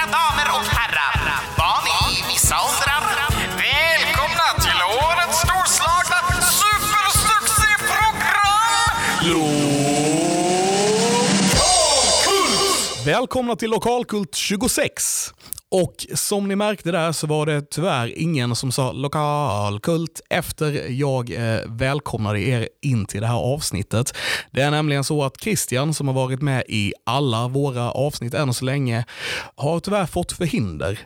Mina damer och herrar, barn i vissa åldrar. Välkomna till årets storslagna supersuccéprogram! Lokalkult! Välkomna till Lokalkult 26. Och som ni märkte där så var det tyvärr ingen som sa lokalkult efter jag eh, välkomnade er in till det här avsnittet. Det är nämligen så att Christian som har varit med i alla våra avsnitt än så länge har tyvärr fått förhinder.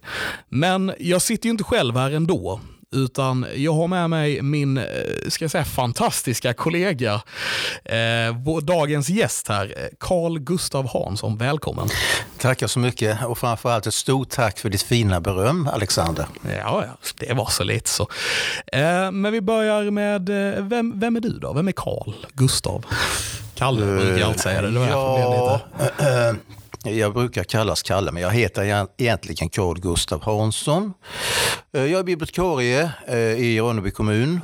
Men jag sitter ju inte själv här ändå utan jag har med mig min, eh, ska jag säga, fantastiska kollega, eh, dagens gäst här, eh, Carl Gustav Hansson. Välkommen. Tackar så mycket och framförallt ett stort tack för ditt fina beröm, Alexander. Ja, det var så lite så. Eh, men vi börjar med, eh, vem, vem är du då? Vem är Carl Gustav? Kalle brukar jag alltid säga det. det. Ja, jag brukar kallas Kalle, men jag heter egentligen Carl Gustav Hansson. Eh, jag är bibliotekarie eh, i Ronneby kommun.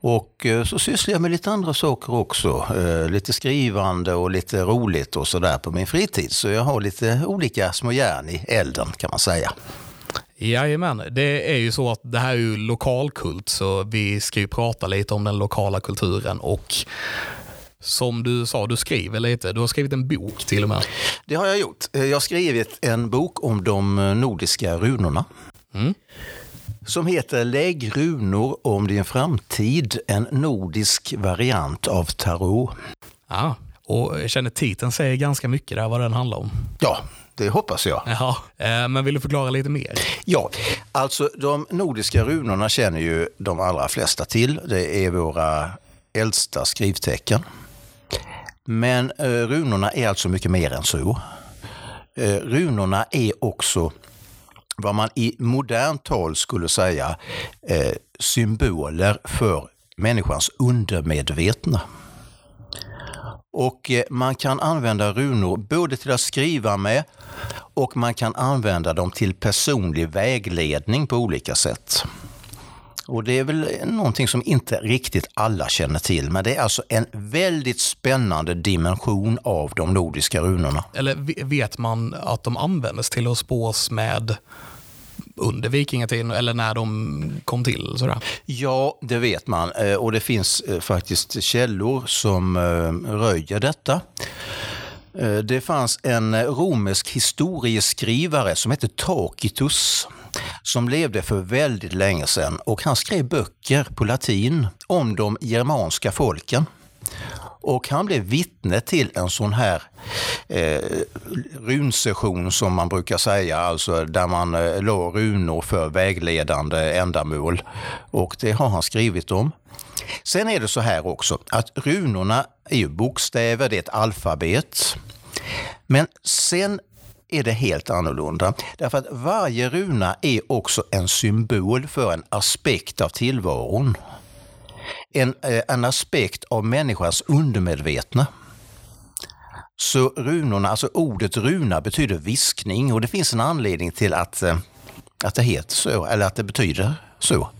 Och eh, så sysslar jag med lite andra saker också. Lite skrivande och lite roligt och sådär på min fritid. Så jag har lite olika små järn i elden kan man säga. Jajamän, det är ju så att det här är ju lokalkult så vi ska ju prata lite om den lokala kulturen och som du sa, du skriver lite. Du har skrivit en bok till och med. Det har jag gjort. Eh, Jag har skrivit en bok om de eh, nordiska runorna. Mm. Som heter Lägg runor om din framtid, en nordisk variant av tarot. Ja, och jag känner titeln säger ganska mycket där vad den handlar om. Ja, det hoppas jag. Ja, eh, men vill du förklara lite mer? Ja, alltså de nordiska runorna känner ju de allra flesta till. Det är våra äldsta skrivtecken. Men eh, runorna är alltså mycket mer än så. Eh, runorna är också vad man i modernt tal skulle säga eh, symboler för människans undermedvetna. Och eh, man kan använda runor både till att skriva med och man kan använda dem till personlig vägledning på olika sätt. Och det är väl någonting som inte riktigt alla känner till, men det är alltså en väldigt spännande dimension av de nordiska runorna. Eller ve- vet man att de användes till att spås med under vikingatiden eller när de kom till? Sådär. Ja, det vet man eh, och det finns eh, faktiskt källor som eh, röjer detta. Det fanns en romersk historieskrivare som hette Tacitus som levde för väldigt länge sedan och han skrev böcker på latin om de germanska folken. Och han blev vittne till en sån här eh, runsession som man brukar säga, alltså där man eh, la runor för vägledande ändamål. Och det har han skrivit om. Sen är det så här också att runorna är ju bokstäver, det är ett alfabet. Men sen är det helt annorlunda. Därför att varje runa är också en symbol för en aspekt av tillvaron. En, eh, en aspekt av människans undermedvetna. Så runorna, alltså ordet runa betyder viskning och det finns en anledning till att, eh, att det heter så, eller att det betyder så.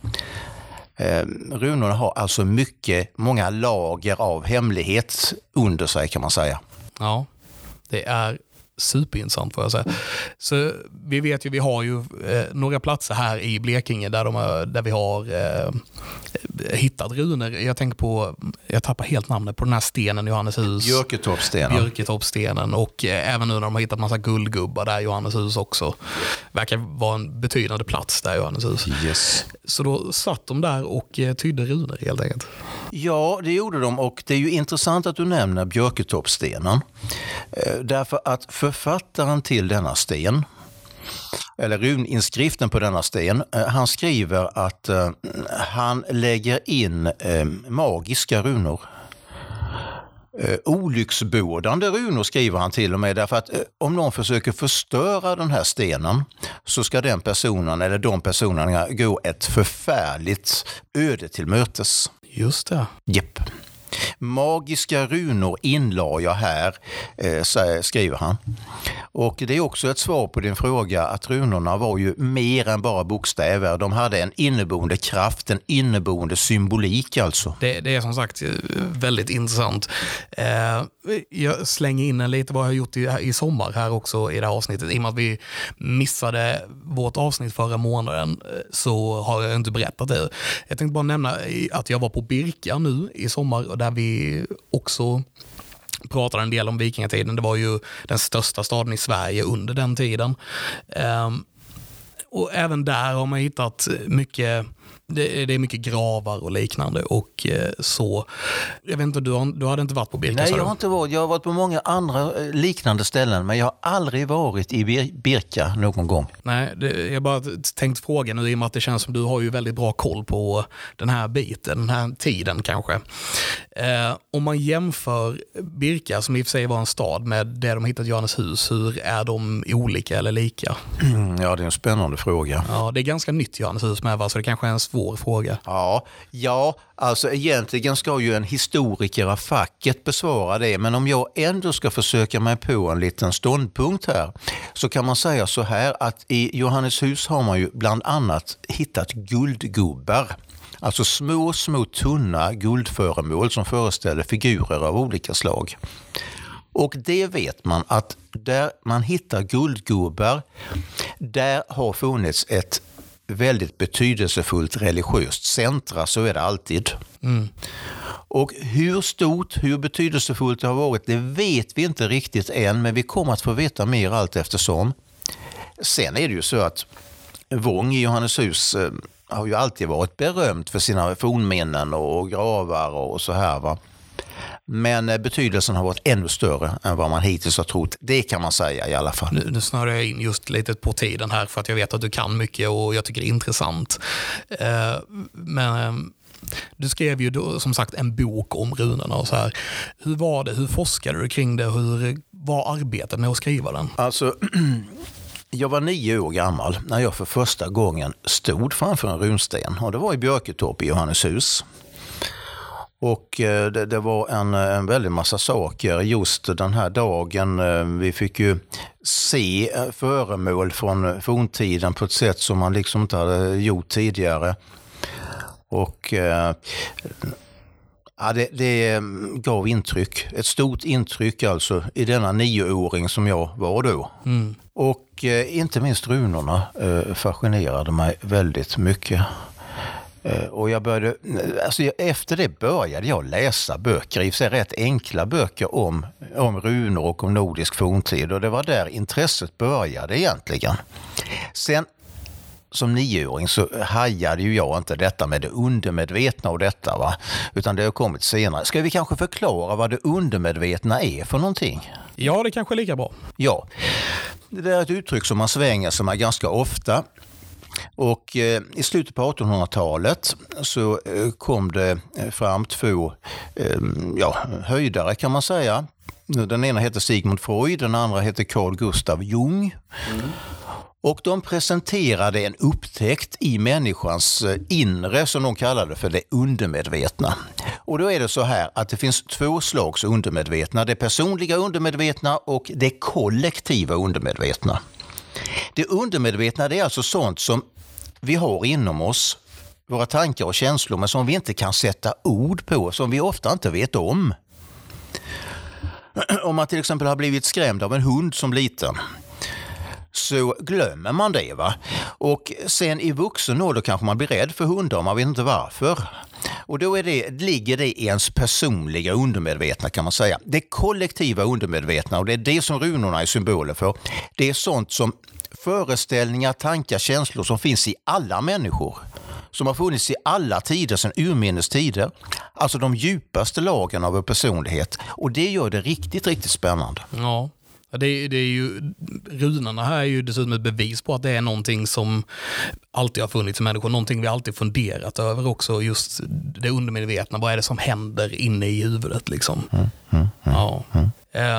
Eh, runorna har alltså mycket, många lager av hemlighet under sig kan man säga. Ja, det är superintressant får jag säga. Så vi vet ju, vi har ju eh, några platser här i Blekinge där, de där vi har eh, hittat runor. Jag tänker på, jag tappar helt namnet på den här stenen Johanneshus. Björketorpsstenen. Björketorpsstenen och eh, även nu när de har hittat massa guldgubbar där i Johanneshus också. Verkar vara en betydande plats där Johanneshus. Yes. Så då satt de där och eh, tydde runor helt enkelt. Ja, det gjorde de och det är ju intressant att du nämner Björketorpsstenen. Eh, Därför att författaren till denna sten, eller runinskriften på denna sten, eh, han skriver att eh, han lägger in eh, magiska runor. Olycksbådande runor skriver han till och med därför att om någon försöker förstöra den här stenen så ska den personen eller de personerna gå ett förfärligt öde till mötes. Just det. Jepp. Magiska runor inlade jag här, eh, skriver han. Och det är också ett svar på din fråga att runorna var ju mer än bara bokstäver. De hade en inneboende kraft, en inneboende symbolik alltså. Det, det är som sagt eh, väldigt intressant. Eh, jag slänger in en lite vad jag har gjort i, i sommar här också i det här avsnittet. I och med att vi missade vårt avsnitt förra månaden eh, så har jag inte berättat det. Jag tänkte bara nämna att jag var på Birka nu i sommar där vi också pratade en del om vikingatiden. Det var ju den största staden i Sverige under den tiden. Ehm, och även där har man hittat mycket det, det, är mycket gravar och liknande och eh, så. Jag vet inte, du, har, du hade inte varit på Birka? Nej, jag har inte varit. Jag har varit på många andra eh, liknande ställen, men jag har aldrig varit i Birka någon gång. Nej, det, jag bara tänkt fråga nu i och med att det känns som du har ju väldigt bra koll på den här biten, den här tiden kanske. Eh, om man jämför Birka, som i och för sig var en stad, med det de hittat Johannes hus, hur är de olika eller lika? Ja, det är en spännande fråga. Ja, det är ganska nytt Johannes hus med, va? så det kanske är en svår svår fråga. Ja, ja, alltså egentligen ska ju en historiker av facket besvara det, men om jag ändå ska försöka mig på en liten ståndpunkt här, så kan man säga så här att i Johanneshus har man ju bland annat hittat guldgubbar. Alltså små, små tunna guldföremål som föreställer figurer av olika slag. Och det vet man att där man hittar guldgubbar, där har funnits ett väldigt betydelsefullt religiöst centra, så är det alltid. Mm. Och hur stort, hur betydelsefullt det har varit, det vet vi inte riktigt än, men vi kommer att få veta mer allt eftersom. Sen är det ju så att Vång i Johanneshus eh, har ju alltid varit berömt för sina fornminnen och gravar och så här. Va? Men eh, betydelsen har varit ännu större än vad man hittills har trott. Det kan man säga i alla fall. Nu, nu snörar jag in just lite på tiden här för att jag vet att du kan mycket och jag tycker det är intressant. Eh, men eh, du skrev ju då, som sagt en bok om runorna och så här. Hur var det? Hur forskade du kring det? Hur var arbetet med att skriva den? Alltså, jag var nio år gammal när jag för första gången stod framför en runsten och det var i Björketorp i Johanneshus. Och eh, det, det, var en, en väldig massa saker just den här dagen. Eh, vi fick ju se eh, föremål från forntiden på ett sätt som man liksom inte hade gjort tidigare. Och ja, det, det gav intryck. Ett stort intryck alltså i denna nioåring som jag var då. Mm. Och inte minst runorna fascinerade mig väldigt mycket. Eh, och jag började, alltså efter det började jag läsa böcker, i och för sig rätt enkla böcker om, om runor och om nordisk forntid. Och det var där intresset började egentligen. Sen som nioåring så hajade ju jag inte detta med det undermedvetna och detta. Va? Utan det har kommit senare. Ska vi kanske förklara vad det undermedvetna är för någonting? Ja, det kanske är lika bra. Ja. Det är ett uttryck som man svänger sig med ganska ofta. Och eh, i slutet på 1800-talet så eh, kom det eh, fram två ja, höjdare kan man säga. Den ena heter Sigmund Freud, den andra heter Carl Gustav Jung. Mm. Och de presenterade en upptäckt i människans inre som de kallade för det undermedvetna. Och då är det så här att det finns två slags undermedvetna. Det personliga undermedvetna och det kollektiva undermedvetna. Det undermedvetna det är alltså sånt som vi har inom oss, våra tankar och känslor, men som vi inte kan sätta ord på, som vi ofta inte vet om. Om man till exempel har blivit skrämd av en hund som liten, så glömmer man det. va. Och sen i vuxen ålder kanske man blir rädd för hundar, man vet inte varför. Och då är det, ligger det i ens personliga undermedvetna kan man säga. Det kollektiva undermedvetna och det är det som runorna är symboler för. Det är sånt som föreställningar, tankar, känslor som finns i alla människor. Som har funnits i alla tider, sedan urminnes tider. Alltså de djupaste lagen av vår personlighet. Och det gör det riktigt, riktigt spännande. Ja. Det, det är ju, runorna här är ju dessutom ett bevis på att det är någonting som alltid har funnits i människor, någonting vi alltid funderat över också, just det undermedvetna, vad är det som händer inne i huvudet liksom. Mm, mm, mm, ja.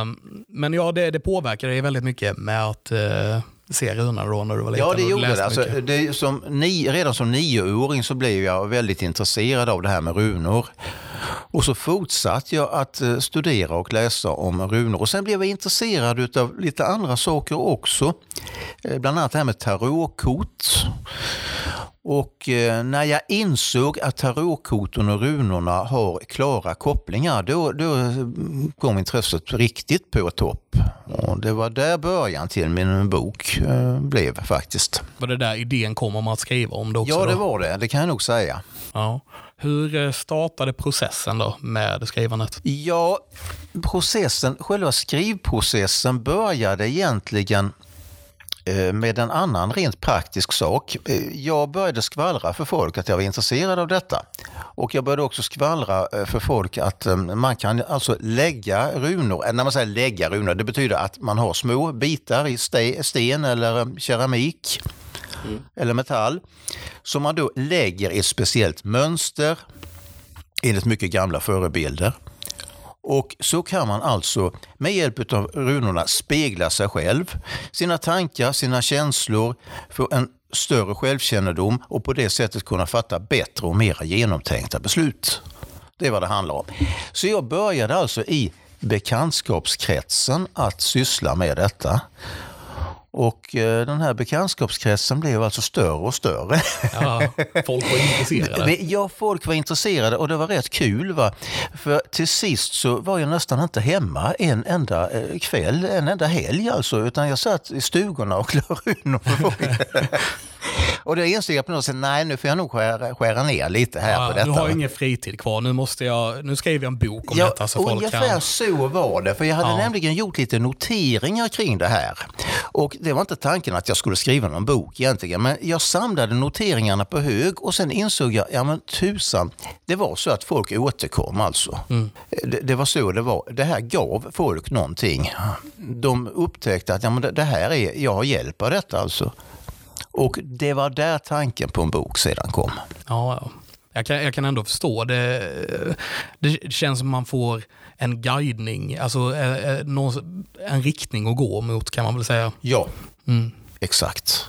Um, men ja, det, det påverkar dig väldigt mycket med att uh, se runorna då när du var liten? Ja, det gjorde det. Alltså, det som ni, redan som nioåring så blev jag väldigt intresserad av det här med runor. Och så fortsatte jag att eh, studera och läsa om runor. Och sen blev jag intresserad av lite andra saker också. Eh, bland annat det här med tarotkort. Och eh, när jag insåg att tarotkorten och runorna har klara kopplingar, då, då kom intresset riktigt på topp. Och det var där början till min bok eh, blev faktiskt. Var det där idén kom om att skriva om det också? Ja, det var det. Det kan jag nog säga. Ja. Hur eh, startade processen då med skrivandet? Ja, processen, själva skrivprocessen började egentligen med en annan rent praktisk sak. Eh, Jag började skvallra för folk att jag var intresserad av detta. Och jag började också skvallra eh, för folk att eh, man kan alltså lägga runor, eh, när man säger lägga runor, det betyder att man har små bitar i ste- sten eller eh, keramik eller metall som man då lägger i ett speciellt mönster enligt mycket gamla förebilder. Och så kan man alltså med hjälp av runorna spegla sig själv, sina tankar, sina känslor, få en större självkännedom och på det sättet kunna fatta bättre och mer genomtänkta beslut. Det är vad det handlar om. Så jag började alltså i bekantskapskretsen att syssla med detta. Och eh, den här bekantskapskretsen blev alltså större och större. Ja, folk var intresserade. Ja, folk var intresserade och det var rätt kul. Va? För till sist så var jag nästan inte hemma en enda eh, kväll, en enda helg alltså, utan jag satt i stugorna och la runor folk. Och då insåg jag på något sätt, nej nu får jag nog skära, skära ner lite här Ja, på detta. nu har jag ingen fritid kvar, nu, måste jag, nu skriver jag en bok om Ja, detta så folk ungefär kan... så var det. För jag hade Ja. nämligen gjort lite noteringar kring det här. Och det var inte tanken att jag skulle skriva någon bok egentligen. Men jag samlade noteringarna på hög och sen insåg jag, ja men tusan, det var så att folk återkom alltså. Mm. Det, det var så det var. Det här gav folk någonting. De upptäckte att ja, men det, här är, jag har hjälp av detta alltså. Och det var där tanken på en bok sedan kom. Ja, ja. Jag kan, jag kan ändå förstå det. Det känns som man får en guidning, alltså eh, eh, en riktning att gå mot kan man väl säga. Ja, Mm. exakt.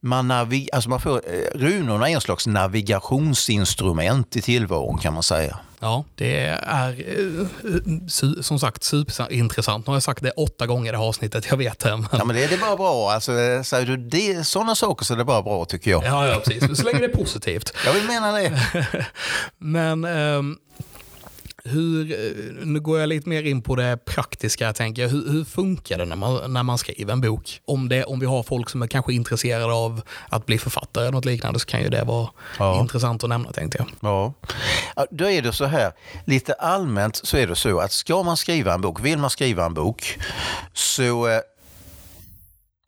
Man, navi- alltså man får, eh, runorna är en slags navigationsinstrument i tillvaron kan man säga. Ja, det är som sagt superintressant. Nu har jag sagt det åtta gånger i det här avsnittet, jag vet det. Men... Ja, men det, det är bara bra. Alltså, säger du det, sådana saker så är det bara bra tycker jag. Ja, ja, precis. Så länge det är positivt. Jag vill mena det. Men ehm, hur, eh, nu går jag lite mer in på det praktiska, jag tänker. Hur, hur funkar det när man, när man skriver en bok? Om, det, om vi har folk som är kanske intresserade av att bli författare eller något liknande så kan ju det vara Ja. intressant att nämna tänkte jag. Ja. Ja, Då är det så här, lite allmänt så är det så att ska man skriva en bok, vill man skriva en bok så eh,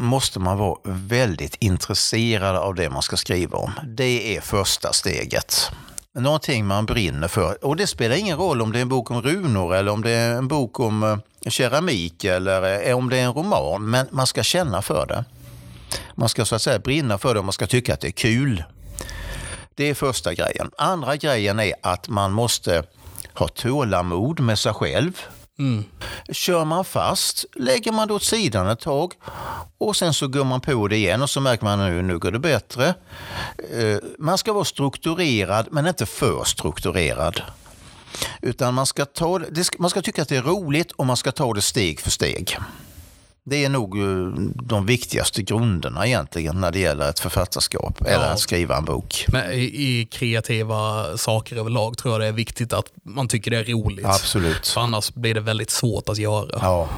måste man vara väldigt intresserad av det man ska skriva om. Det är första steget. Någonting man brinner för. Och det spelar ingen roll om det är en bok om runor eller om det är en bok om eh, keramik eller eh, om det är en roman. Men man ska känna för det. Man ska så att säga brinna för det och man ska tycka att det är kul. Det är första grejen. Andra grejen är att man måste ha tålamod med sig själv. Mm. Kör man fast lägger man det åt sidan ett tag och sen så går man på det igen och så märker man nu, nu går det bättre. Eh, man ska vara strukturerad men inte för strukturerad. Utan man ska, ta, man ska tycka att det är roligt och man ska ta det steg för steg. Det är nog eh, de viktigaste grunderna egentligen när det gäller ett författarskap eller Ja. att skriva en bok. Men i, I kreativa saker överlag tror jag det är viktigt att man tycker det är roligt. Absolut. För annars blir det väldigt svårt att göra. Ja,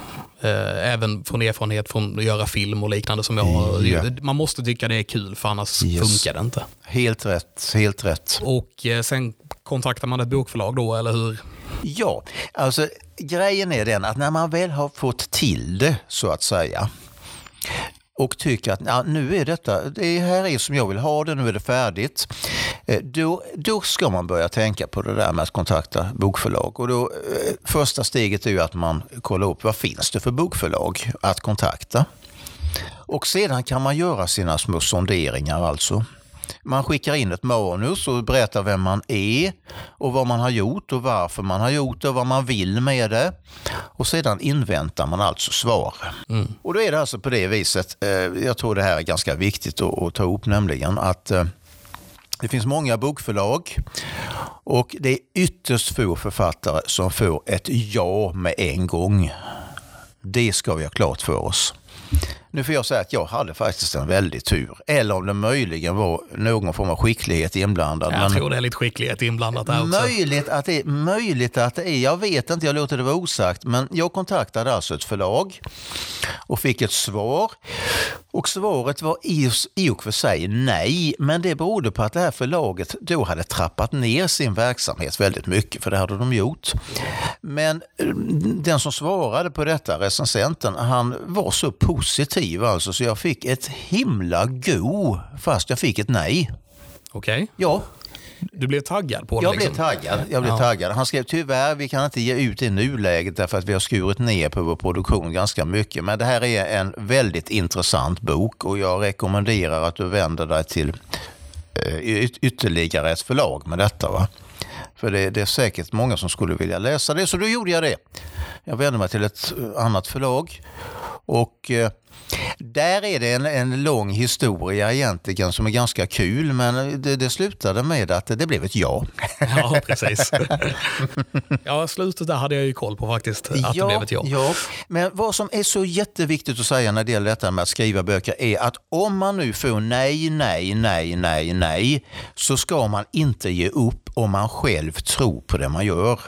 Eh, Även från erfarenhet från att göra film och liknande som jag har. Ja. Man måste tycka det är kul för annars Yes. funkar det inte. helt rätt. Helt rätt. Och eh, sen kontaktar man ett bokförlag då, eller hur? Ja, alltså grejen är den att när man väl har fått till det så att säga och tycker att ja, nu är detta, det här är som jag vill ha det, nu är det färdigt. Eh, då, då ska man börja tänka på det där med att kontakta bokförlag. Och då, eh, första steget är ju att man kollar upp vad finns det för bokförlag att kontakta. Och sedan kan man göra sina små sonderingar alltså. Man skickar in ett manus och berättar vem man är och vad man har gjort och varför man har gjort det och vad man vill med det. Och sedan inväntar man alltså svar. Och då är det alltså på det viset, eh, jag tror det här är ganska viktigt att, att ta upp nämligen, att eh, det finns många bokförlag Och det är ytterst få författare som får ett ja med en gång. Det ska vi ha klart för oss. Nu får jag säga att jag hade faktiskt en väldig tur. Eller om det möjligen var någon form av skicklighet inblandad. Jag tror det är lite skicklighet inblandat där också. Möjligt att, det är, möjligt att det är, jag vet inte, jag låter det vara osagt. Men jag kontaktade alltså ett förlag och fick ett svar. Och svaret var i, och för sig nej, men det berodde på att det här förlaget då hade trappat ner sin verksamhet väldigt mycket, för det hade de gjort. Men eh, den som svarade på detta, recensenten, han var så positiv alltså så jag fick ett himla go fast jag fick ett nej. Okej. Ja, Du blev taggad på det jag liksom. blev taggad. Jag blev Ja. taggad. Han skrev tyvärr, vi kan inte ge ut det i nuläget därför att vi har skurit ner på vår produktion ganska mycket. Men det här är en väldigt intressant bok och jag rekommenderar att du vänder dig till eh, yt- ytterligare ett förlag med detta. Va? För det, det är säkert många som skulle vilja läsa det, så då gjorde jag det. Jag vände mig till ett eh, annat förlag och eh, där är det en, en lång historia egentligen som är ganska kul men det, det slutade med att det blev ett ja. Ja, precis. ja, slutet där hade jag ju koll på faktiskt. Att det blev ett ja. ja. Men vad som är så jätteviktigt att säga när det gäller detta med att skriva böcker är att om man nu får nej, nej, nej, nej, nej så ska man inte ge upp om man själv tror på det man gör.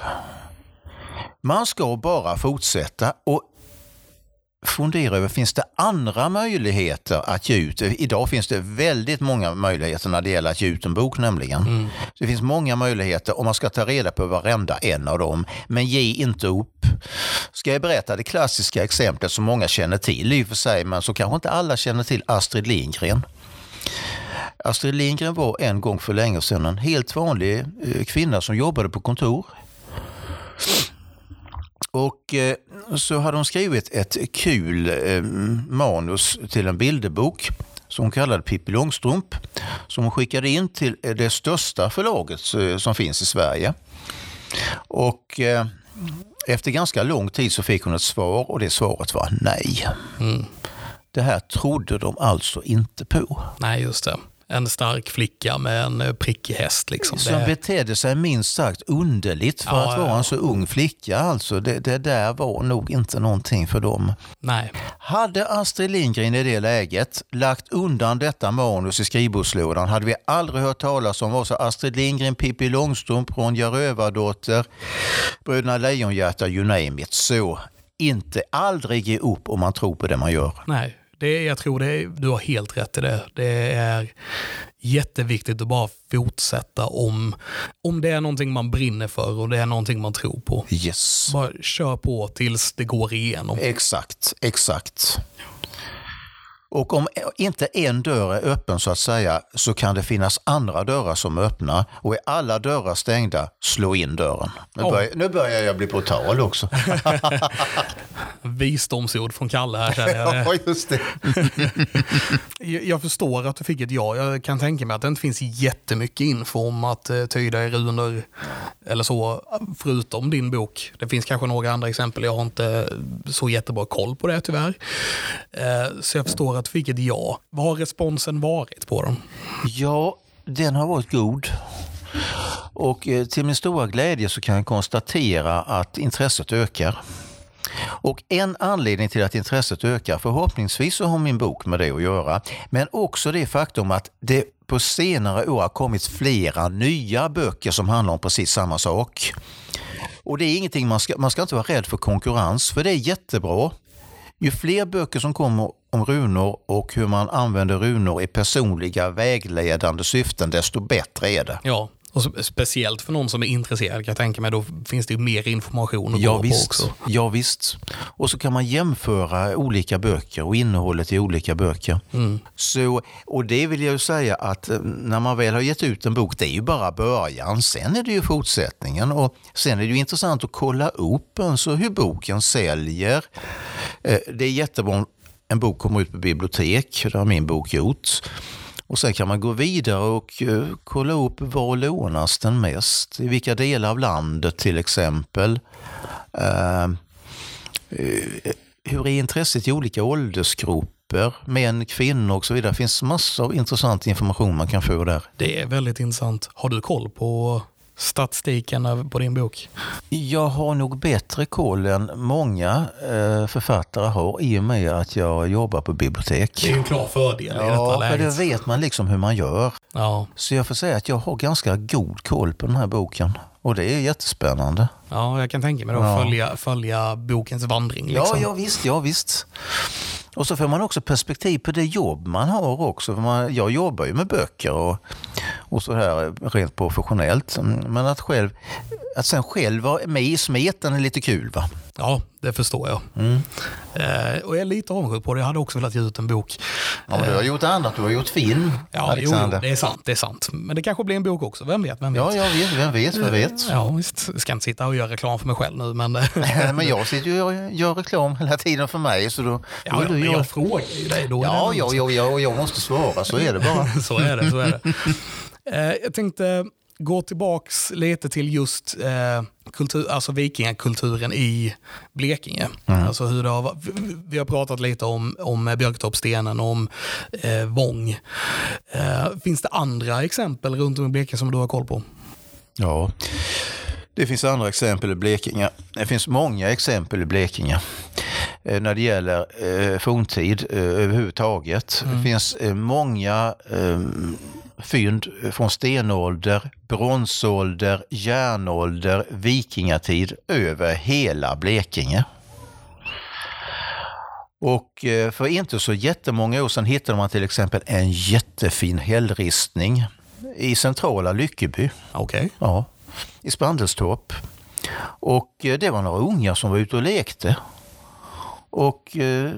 Man ska bara fortsätta och fundera över, finns det andra möjligheter att ge ut? Idag finns det väldigt många möjligheter när det gäller att ge ut en bok nämligen. Det finns många möjligheter och man ska ta reda på varenda en av dem. Men ge inte upp. Ska jag berätta det klassiska exemplet som många känner till i och för sig, men så kanske inte alla känner till Astrid Lindgren. Astrid Lindgren var en gång för länge sedan en helt vanlig eh, kvinna som jobbade på kontor. Och eh, så hade hon skrivit ett kul eh, manus till en bilderbok som hon kallade Pippi Långstrump. Som hon skickade in till eh, det största förlaget som finns i Sverige. Och eh, efter ganska lång tid så fick hon ett svar och det svaret var nej. Det här trodde de alltså inte på. Nej, just det. En stark flicka med en eh, prickig häst. Liksom. Som Det, betedde sig minst sagt underligt för Ja, att vara ja. en så ung flicka. Alltså, det, det där var nog inte någonting för dem. nej, Hade Astrid Lindgren i det läget lagt undan detta manus i skrivbordslådan hade vi aldrig hört talas om vare sig Astrid Lindgren, Pippi Långstrump, Ronja Rövardotter, Bröderna Lejonhjärta, you name it. Så inte aldrig ge upp om man tror på det man gör. nej. Det, jag tror det du har helt rätt i det. Det är jätteviktigt att bara fortsätta om, om det är någonting man brinner för och det är någonting man tror på. Yes. Bara kör på tills det går igenom. Exakt, exakt. Och om inte en dörr är öppen så att säga så kan det finnas andra dörrar som är öppna och är alla dörrar stängda, slå in dörren. Nu, Ja. börjar, nu börjar jag bli brutal också. Visdomsord från Kalle här känner jag. ja, just det. Jag jag förstår att du fick ett ja. Jag kan tänka mig att det inte finns jättemycket info om att eh, tyda i runor eller så, förutom din bok. Det finns kanske några andra exempel. Jag har inte så jättebra koll på det tyvärr. Eh, Så jag förstår att du fick ett ja. Vad har responsen varit på dem? Ja, den har varit god. Och eh, till min stora glädje så kan jag konstatera att intresset ökar. Och en anledning till att intresset ökar, förhoppningsvis så har min bok med det att göra, men också det faktum att det på senare år har kommit flera nya böcker som handlar om precis samma sak. Och det är ingenting man ska, man ska inte vara rädd för konkurrens, för det är jättebra. Ju fler böcker som kommer om runor och hur man använder runor i personliga vägledande syften, desto bättre är det. Ja, och speciellt för någon som är intresserad kan jag tänka mig. Då finns det ju mer information att Ja gå på visst. också. ja visst. Och så kan man jämföra olika böcker och innehållet i olika böcker. Mm. Så, och det vill jag ju säga att eh, när man väl har gett ut en bok, det är ju bara början. Sen är det ju fortsättningen och sen är det ju intressant att kolla upp alltså hur boken säljer. Eh, Det är jättebra en bok kommer ut på bibliotek, det har min bok gjort. Och sen kan man gå vidare och eh, kolla upp var lånas den mest? I vilka delar av landet till exempel? Eh, eh, hur är intresset i olika åldersgrupper? Män, kvinnor och så vidare. Det finns massor av intressant information man kan få där. Det är väldigt intressant. Har du koll på statistiken på din bok? Jag har nog bättre koll än många eh, författare har i och med att jag jobbar på bibliotek. Det är ju en klar fördel i detta Ja, för det läget. vet man liksom hur man gör. Ja, Så jag får säga att jag har ganska god koll på den här boken. Och det är jättespännande. ja, jag kan tänka mig då Ja. följa, följa bokens vandring. Liksom. Ja, ja visst, ja visst. Och så får man också perspektiv på det jobb man har också. För man, jag jobbar ju med böcker och, och så här rent professionellt. Men att, själv, att sen själv vara med i smeten är lite kul va? Ja, det förstår jag. Mm. Eh, och jag är lite avundsjuk på det. Jag hade också velat ge ut en bok. Ja, men du har gjort annat, du har gjort film, Ja, jo, Alexander. det är sant. Det är sant. Men det kanske blir en bok också. Vem vet? Vem vet? Ja, jag vet, vem vet, vem vet. Ja, visst. Jag ska inte sitta och göra reklam för mig själv nu, men... Men jag sitter ju och gör reklam hela tiden för mig så då, då Ja, vill ja, du men jag frågar ju dig. Då Ja, ja, ja, ja, jag måste svara, så är det bara. så är det. Så är det. Eh, jag tänkte gå tillbaks lite till just eh, kultur, alltså vikingakulturen i Blekinge. Alltså hur det har, vi- har pratat lite om, om Björktorpsstenen och om eh, Vång. Eh, finns det andra exempel runt om i Blekinge som du har koll på? Ja, det finns andra exempel i Blekinge. Det finns många exempel i Blekinge eh, när det gäller eh, forntid eh, överhuvudtaget. Det finns eh, många eh, fynd från stenålder, bronsålder, järnålder, vikingatid över hela Blekinge. Och eh, för inte så jättemånga år sedan hittade man till exempel en jättefin hällristning i centrala Lyckeby. Okej. Ja, i Spandelstorp. Och eh, det var några ungar som var ute och lekte. Och eh,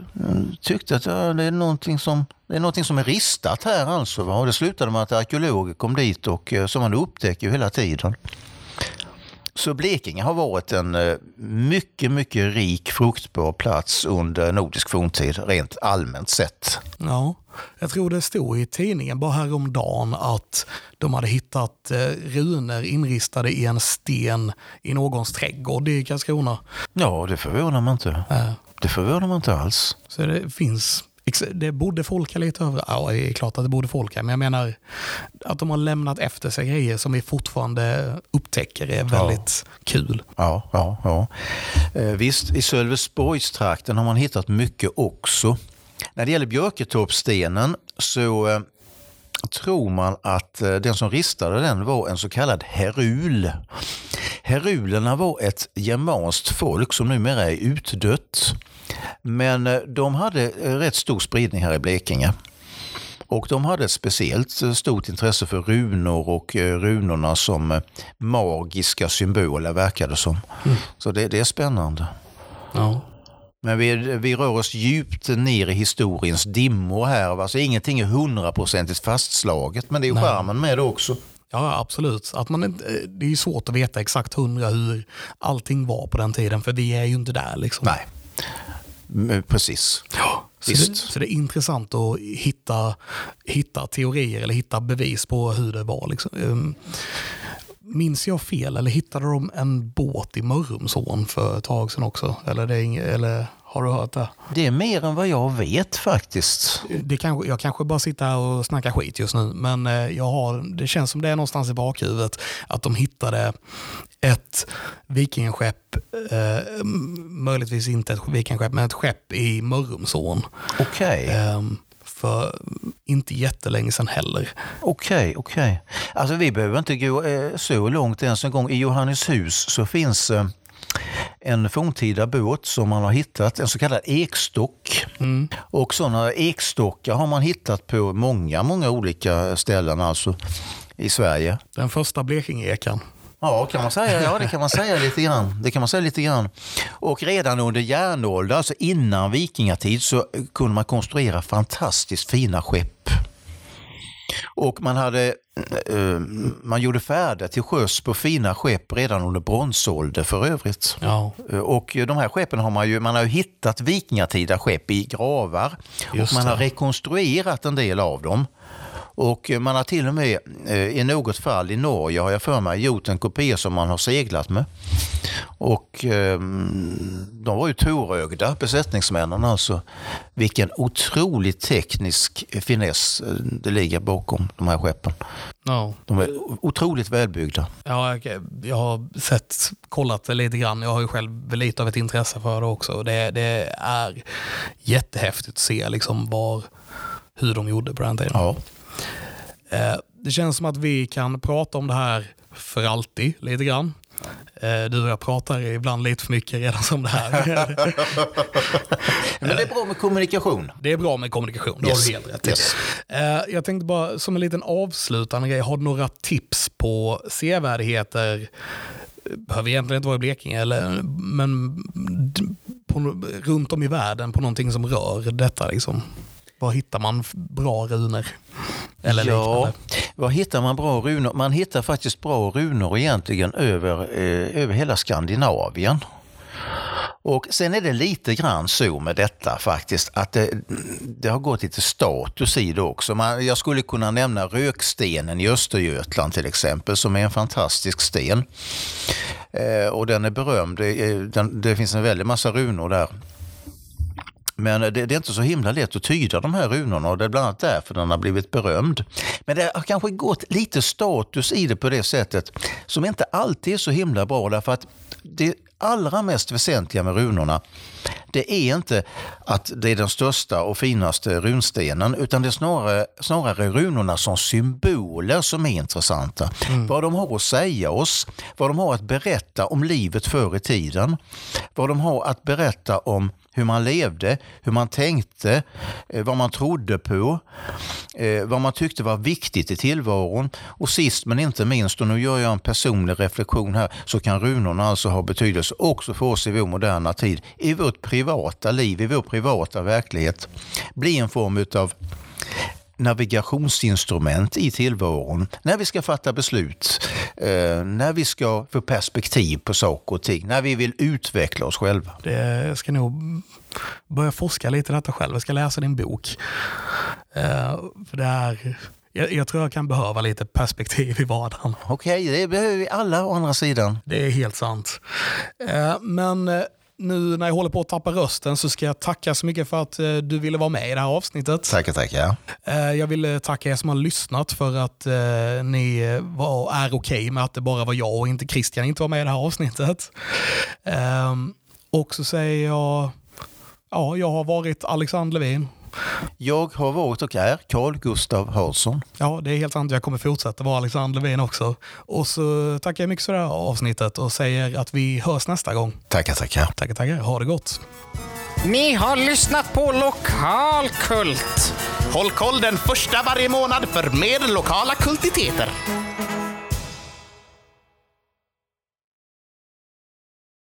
tyckte att ja, det, är någonting som, det är någonting som är ristat här alltså. Va? Och det slutade med att arkeologer kom dit och eh, som man upptäcker ju hela tiden. Så Blekinge har varit en eh, mycket, mycket rik fruktbar plats under nordisk forntid, rent allmänt sett. Ja, jag tror det stod i tidningen bara häromdagen att de hade hittat eh, runor inristade i en sten i någons trädgård i Karlskrona. Ja, det förvånar man inte. Eh, Det förvånar man inte alls. Så det finns, det borde folk här lite över. Ja, det är klart att det borde folk här, men jag menar att de har lämnat efter sig grejer som vi fortfarande upptäcker är väldigt kul. Ja, ja, ja. Eh, visst, i Sölvesborgstrakten har man hittat mycket också. När det gäller Björketorpsstenen så eh, tror man att eh, den som ristade den var en så kallad herul. Herulerna var ett germanskt folk som numera är utdött. Men eh, de hade eh, rätt stor spridning här i Blekinge. Och de hade ett speciellt eh, stort intresse för runor och runorna som magiska symboler verkade som. Så det, det är spännande. Ja. Men vi, vi rör oss djupt ner i historiens dimmor här. Alltså ingenting är hundraprocentigt fastslaget, men det är ju charmen med det också. Ja, absolut. Att man inte, det är svårt att veta exakt hundra hur allting var på den tiden, för vi är ju inte där. Liksom. Nej, Mm, precis. Ja, så, det, så det är intressant att hitta, hitta teorier eller hitta bevis på hur det var. Liksom. Um, minns jag fel eller hittade de en båt i Mörrumsån för ett tag sedan också? Eller, det är ing, eller har du hört det? Det är mer än vad jag vet faktiskt. det kanske, jag kanske bara sitter här och snackar skit just nu, men eh, jag har, det känns som det är någonstans i bakhuvudet att de hittade ett vikingaskepp, eh, möjligtvis inte ett vikingaskepp, men ett skepp i Mörrumsån. Okej, Eh, för inte jättelänge sedan heller. okej, okej. Alltså vi behöver inte gå eh, så långt ens en gång. I Johanneshus så finns eh, en forntida båt som man har hittat, en så kallad ekstock. Och sådana ekstockar har man hittat på många, många olika ställen alltså i Sverige. Den första Blekinge-ekan. Ja, kan man säga. Ja, det kan man säga lite grann. Det kan man säga lite grann. Och redan under järnåldern, alltså innan vikingatid, så kunde man konstruera fantastiskt fina skepp. Och man, hade, eh, man gjorde färder till sjöss på fina skepp redan under bronsålder för övrigt. Ja, Eh, Och de här skeppen har man ju, man har ju hittat vikingatida skepp i gravar Just och man har det. rekonstruerat en del av dem. Och eh, man har till och med eh, i något fall i Norge har jag för mig gjort en kopia som man har seglat med. Och eh, de var ju torögda besättningsmännen alltså. Vilken otroligt teknisk finess eh, det ligger bakom de här skeppen. Ja. De är otroligt välbyggda. Ja, jag, har sett, kollat lite grann. Jag har ju själv lite av ett intresse för det också. Det, det är jättehäftigt att se liksom var, hur de gjorde på den tiden. Ja. Eh, Det känns som att vi kan prata om det här för alltid lite grann. Eh, Du och jag pratar ibland lite för mycket redan som det här. Men det är bra med kommunikation. Det är bra med kommunikation, det har Yes. du helt rätt. Yes. Eh, Jag tänkte bara som en liten avslutande grej, har du några tips på sevärdheter? Behöver egentligen inte vara i Blekinge, eller, men på, runt om i världen på någonting som rör detta. Liksom. Var hittar man bra runor? Eller Ja, liknande? var hittar man bra runor? Man hittar faktiskt bra runor egentligen över, eh, över hela Skandinavien. Och sen är det lite grann så med detta faktiskt att det, det har gått lite status i det också. Man, jag skulle kunna nämna Rökstenen i Östergötland till exempel som är en fantastisk sten. Eh, och den är berömd. Det, är- den, det finns en väldig massa runor där. Men det, det är inte så himla lätt att tyda de här runorna och det är bland annat därför den har blivit berömd. Men det har kanske gått lite status i det på det sättet som inte alltid är så himla bra därför att det allra mest väsentliga med runorna det är inte att det är den största och finaste runstenen utan det är snarare, snarare runorna som symboler som är intressanta. Vad de har att säga oss, vad de har att berätta om livet förr i tiden, vad de har att berätta om hur man levde, hur man tänkte, eh, vad man trodde på, eh, vad man tyckte var viktigt i tillvaron. Och sist men inte minst, och nu gör jag en personlig reflektion här, så kan runorna alltså ha betydelse också för oss i vår moderna tid, i vårt privata liv, i vår privata verklighet. Bli en form av navigationsinstrument i tillvaron när vi ska fatta beslut, eh, när vi ska få perspektiv på saker och ting, när vi vill utveckla oss själva. Det, jag ska nog börja forska lite i detta själv. Jag ska läsa din bok. Eh, för det är, jag, jag tror jag kan behöva lite perspektiv i vardagen. Okej, det behöver vi alla å andra sidan. Det är helt sant. Eh, Men nu när jag håller på att tappa rösten så ska jag tacka så mycket för att eh, du ville vara med i det här avsnittet. Tackar, tackar. Eh, Jag vill eh, tacka er som har lyssnat för att ni var, är okej med att det bara var jag och inte Christian inte var med i det här avsnittet. Ehm, Och så säger jag, ja, jag har varit Alexander Levin. Jag har varit och är Carl Gustav Hansson. Ja, det är helt sant. Jag kommer fortsätta vara Alexander Levin också. Och så tackar jag mycket för det här avsnittet och säger att vi hörs nästa gång. Tackar, tackar. Tackar, tackar. Ha det gott. Ni har lyssnat på Lokalkult. Håll koll den första varje månad för mer lokala kultiteter.